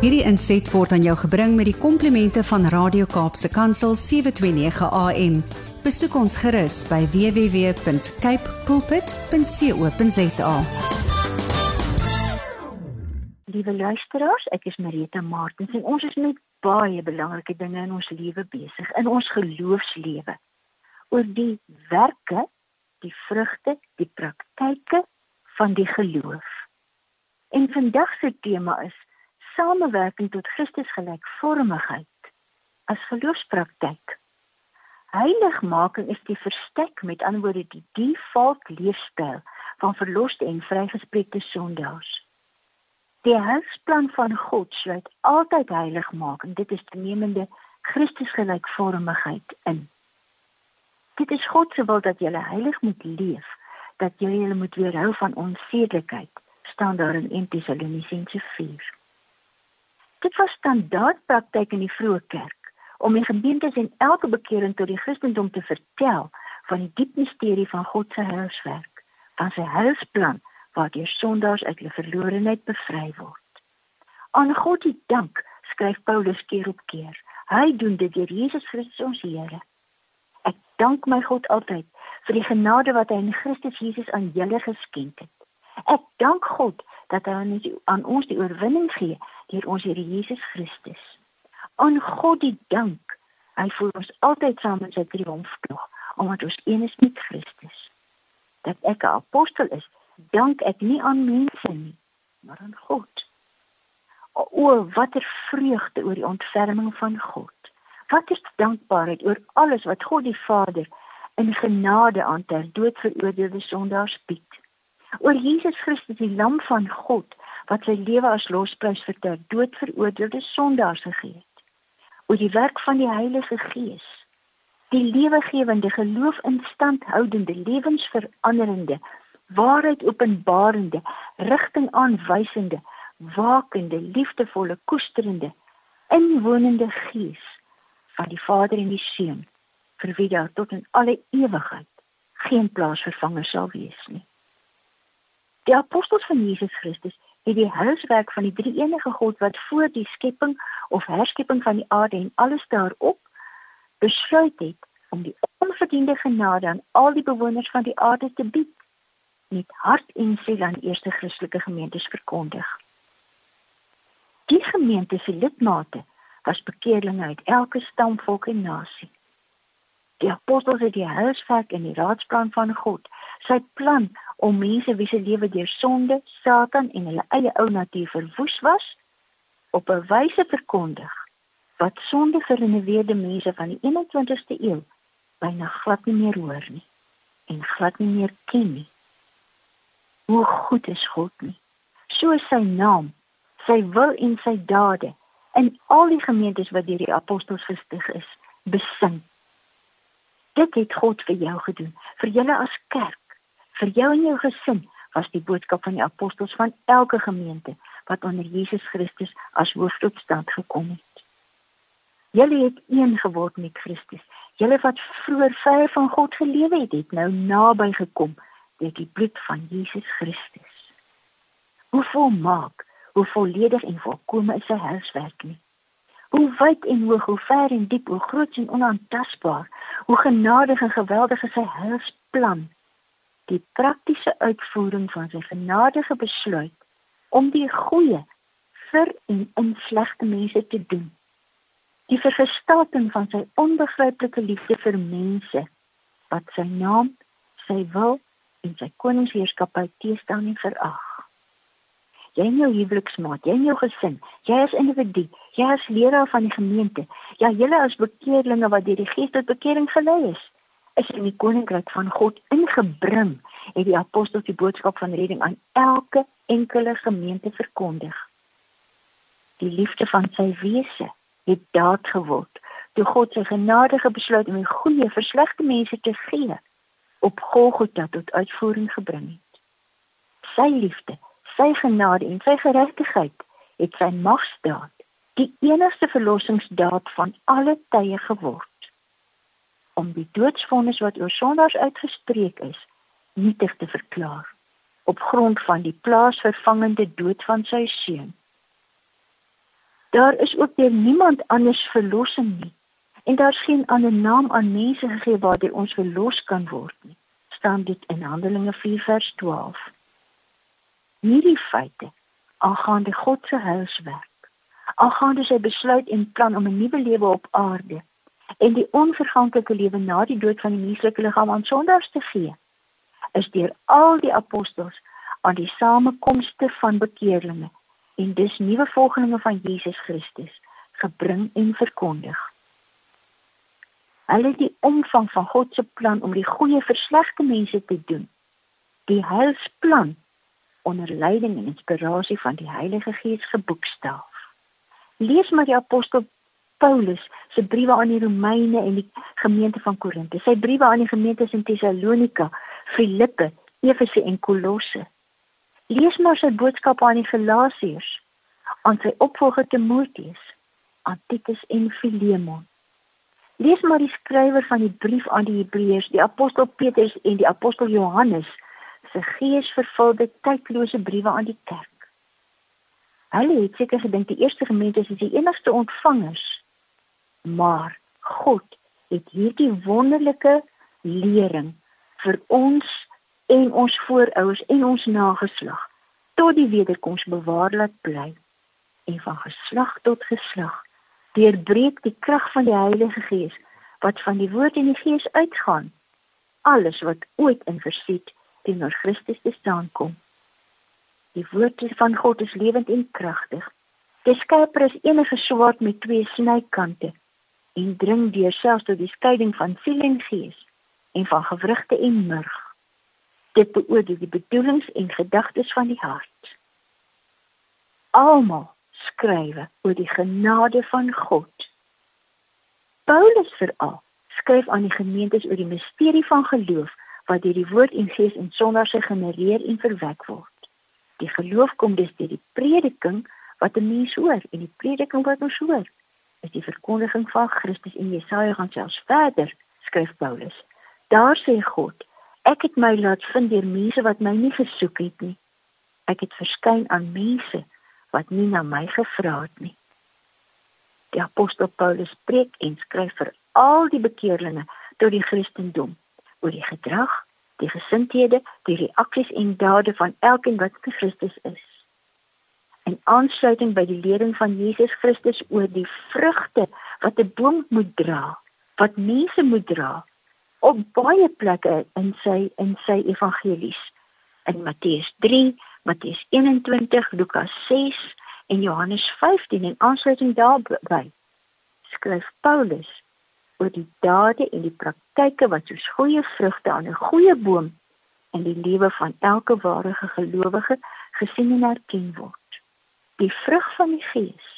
Hierdie inset word aan jou gebring met die komplimente van Radio Kaapse Kansel 729 AM. Besoek ons gerus by www.cape pulpit.co.za. Liewe luisteraars, ek is Marita Martens en ons is met baie belangrike dinge in ons lewe besig, in ons geloofslewe. Oor die werke, die vrugte, die praktyke van die geloof. En vandag se tema is samewerking tot Christusgelykvormigheid as geloofspraktyk. Heiligmaking is die verstek met anderwoorde die default leefstyl van verloste en vrygespreekte sondaars. Die heilsplan van God sluit altyd heiligmaking. Dit is toenemende Christusgelykvormigheid in. Dit is God se wil dat jy heilig moet leef, dat jy julle moet weerhou van onsedelikheid, staan daar in 1 Tessalonisense 4. Dit was standaard praktyk in die vroeë kerk om die gemeentes en elke bekering tot die Christendom te vertel van die diep misterie van God se heilswerk, van sy heilsplan waardeur sondaars uit hulle verlorenheid bevry word. Aan God die dank, skryf Paulus keer op keer. Hy doen dit deur Jesus Christus ons Here. Ek dank my God altyd vir die genade wat hy in Christus Jesus aan julle geskenk het. Ek dank God dat hy aan, aan ons die oorwinning gee deur ons Here Jesus Christus. Aan God die dank. Hy voer ons altyd saam in sy triomftog omdat ons een is met Christus. Dat ek 'n apostel is, dank ek nie aan mense nie, maar aan God. O, watter vreugde oor die ontferming van God. Wat is dankbaarheid oor alles wat God die Vader in genade aan ter dood veroordeelde sondaars bied oor Jesus Christus die lam van God wat sy lewe as losprys vir ter dood veroordeelde sondaars gegee het. Oor die werk van die Heilige Gees die lewegewende geloof in stand houdende lewensveranderende waarheid openbarende rigting aanwysende wakende liefdevolle koesterende inwonende Gees van die Vader en die Seun vir wie daar tot in alle ewigheid geen plaasvervanger sal wees nie Die apostels van Jesus Christus het die heilswerk van die drie enige God wat voor die skepping of herskepping van die aarde en alles daarop besluit het om die onverdiende genade aan al die bewoners van die aarde te bied met hart en siel aan eerste Christelike gemeentes verkondig. Die gemeente se lidmate was bekeerlinge uit elke stam, volk en nasie. Die apostels het die heilswerk en die raadsplan van God, sy plan om mense wie se lewe deur sonde, Satan en hulle eie ou natuur verwoes was, op 'n wyse verkondig wat sonde gerenoveerde mense van die 21ste eeu byna glad nie meer hoor nie en glad nie meer ken nie. Hoe goed is God nie. So is sy naam, sy wil en sy dade in al die gemeentes wat deur die apostels gestig is, besing. Dit het God vir jou gedoen, vir julle as kerk vir jou en jou gesin was die boodskap van die apostels van elke gemeente wat onder Jesus Christus as hoof tot stand gekom het. Julle het een geword met Christus. Julle wat vroeër ver van God gelewe het, het nou naby gekom deur die bloed van Jesus Christus. Hoe volmaak, hoe volledig en volkome is sy heilswerk nie. Hoe wyd en hoog, hoe ver en diep, hoe groot en onaantastbaar, hoe genadig en geweldig is sy heilsplan die praktiese uitvoering van sy genadige besluit om die goeie vir en in slegte mense te doen. Die vergestalting van sy onbegryplike liefde vir mense wat sy naam, sy wil en sy koningsheerskappy teestaan en verag. Jy en jou huweliksmaat, jy en jou gesin, jy as individu, jy as leraar van die gemeente, ja julle as bekeerlinge wat deur die Gees tot bekering gelei is, is in die koninkryk van God ingebring, het die apostels die boodskap van redding aan elke enkele gemeente verkondig. Die liefde van sy wese het daad geword toe God sy genadige besluit om die goeie vir slegte mense te gee op Golgotha tot uitvoering gebring het. Sy liefde, sy genade en sy geregtigheid het sy magsdaad, die enigste verlossingsdaad van alle tye geword om die doodsvonnis wat oor sondaars uitgespreek is, nietig te verklaar op grond van die plaasvervangende dood van sy seun. Daar is ook deur niemand anders verlossing nie. En daar's geen ander naam aan mense gegee waardeur ons verlos kan word nie. staan dit in Handelinge 4 vers 12. Hierdie feite aangaande God se heilswerk, aangaande sy besluit en plan om 'n nuwe lewe op aarde en die onverganklike lewe na die dood van die menslike liggaam aan sondaars te gee, is deur al die apostels aan die samekomste van bekeerlinge en dis nuwe volgelinge van Jesus Christus gebring en verkondig. Hulle die omvang van God se plan om die goeie verslegte mense te doen. Die heilsplan onder leiding en inspirasie van die Heilige Gees geboekstaaf. Lees maar die apostel Paulus se briewe aan die Romeine en die gemeente van Korinthe, sy briewe aan die gemeentes in Tessalonika, Filippe, Efese en Kolosse. Lees maar sy boodskap aan die Galasiërs, aan sy opvolger Timoteus, aan Titus en Filemon. Lees maar die skrywer van die brief aan die Hebreërs, die apostel Petrus en die apostel Johannes se geesvervulde tydlose briewe aan die kerk. Hulle het seker gedink die eerste gemeente is die enigste ontvangers. Maar God het hierdie wonderlike lering vir ons en ons voorouers en ons nageslag tot die wederkoms bewaar laat bly en van geslag tot geslag deurbreek die krag van die Heilige Gees wat van die woord en die gees uitgaan alles wat ooit in verset teenoor Christus te staan kom. Die woord van God is lewend en kragtig. Dit skerper as enige swaard met twee snykante en dring deur selfs tot die skeiding van siel en gees en van gewrigte en murg dit beoordeel die bedoelings en gedagtes van die hart. Almal skrywe oor die genade van God. Paulus veral skryf aan die gemeentes oor die misterie van geloof wat deur die woord en gees in sondaars gegenereer en verwek word. Die geloof kom dus deur die prediking wat 'n mens hoor en die prediking wat ons hoor is die verkondiging van Christus en Jesaja gaan selfs verder skryf Paulus. Daar sê God Ek het my laat vind deur mense wat my nie gesoek het nie. Ek het verskyn aan mense wat nie na my gevra het nie. Die apostel Paulus preek en skryf vir al die bekeerlinge tot die Christendom oor die gedrag, die gesindhede, die reaksies en dade van elkeen wat in Christus is. In aansluiting by die lering van Jesus Christus oor die vrugte wat 'n boom moet dra, wat mense moet dra, op baie plekke in sy in sy evangelies in Matteus 3, Matteus 21, Lukas 6 en Johannes 15 en aansluiting daarby skryf Paulus oor die dade en die praktyke wat soos goeie vrugte aan 'n goeie boom in die lewe van elke ware gelowige gesien en erken word. Die vrug van die Gees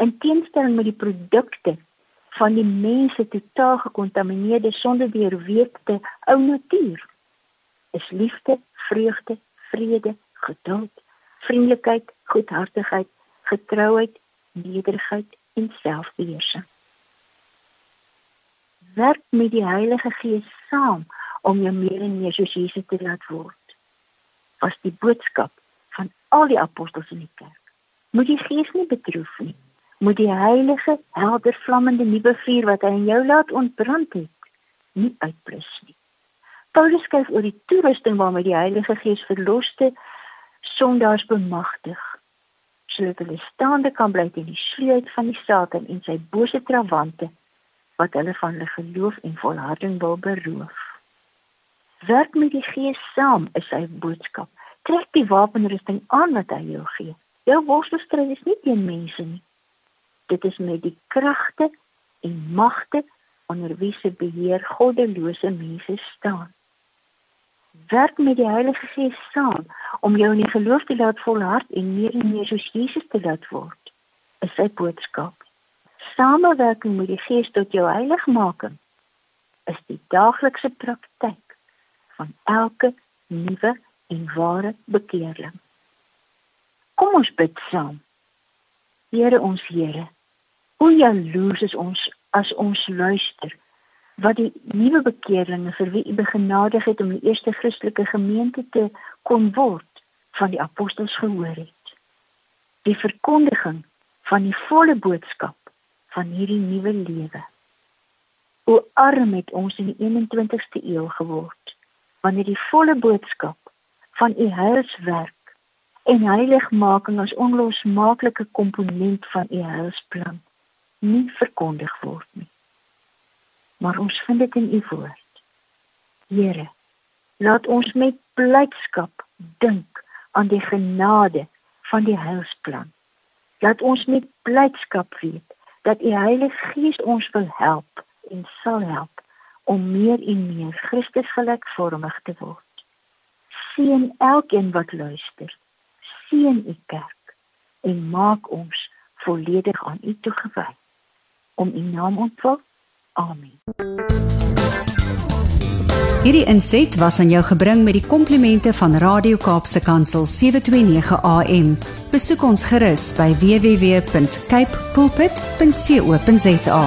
in teenstelling met die produkte van die mense totaal gekontamineerde sonder die oorweekte ou natuur is liefde, vreugde, vrede, geduld, vriendelikheid, goedhartigheid, getrouheid, nederigheid en selfbeheersing. Werk met die Heilige Gees saam om jou meer en meer soos Jesus te laat word. Was die boodskap van al die apostels in die kerk. Moet die Gees nie betroof nie moet die heilige helder vlammende nuwe vuur wat hy in jou laat ontbrand het nie uitblus nie. Paulus skryf oor die toerusting waarmee die Heilige Gees verloste sondaars bemagtig sodat hulle staande kan bly teen die sleut van die Satan en sy bose trawante wat hulle van hulle geloof en volharding wil beroof. Werk met die Gees saam is sy boodskap. Trek die wapenrusting aan wat hy jou gee. Jou worstelstryd is nie teen mense nie dit is met die kragte en magte onder wie se beheer goddelose mense staan. Werk met die Heilige Gees saam om jou in die geloof te laat volhard en meer en meer soos Jesus te laat word. Is sy boodskap. Samewerking met die Gees tot jou heiligmaking is die daaglikse praktyk van elke nuwe en ware bekeerling. Kom ons bid saam. Here ons Here, Hoe jaloers is ons as ons luister wat die nuwe bekeerlinge vir wie u begenadig het om die eerste Christelike gemeente te kon word van die apostels gehoor het. Die verkondiging van die volle boodskap van hierdie nuwe lewe. O arm het ons in die 21ste eeu geword wanneer die volle boodskap van u heilswerk en heiligmaking as onlosmaaklike komponent van u heilsplan nie verkondig word nie. Maar ons vind dit in u woord. Here, laat ons met blydskap dink aan die genade van die heilsplan. Laat ons met blydskap weet dat u Heilige Gees ons wil help en sal help om meer en meer Christus gelykvormig te word. Seën elkeen wat luister. Seën u kerk en maak ons volledig aan u toegewy. Om u naam ontval. Amen. Hierdie inset was aan jou gebring met die komplimente van Radio Kaapse Kansel 729 AM. Besoek ons gerus by www.cape pulpit.co.za.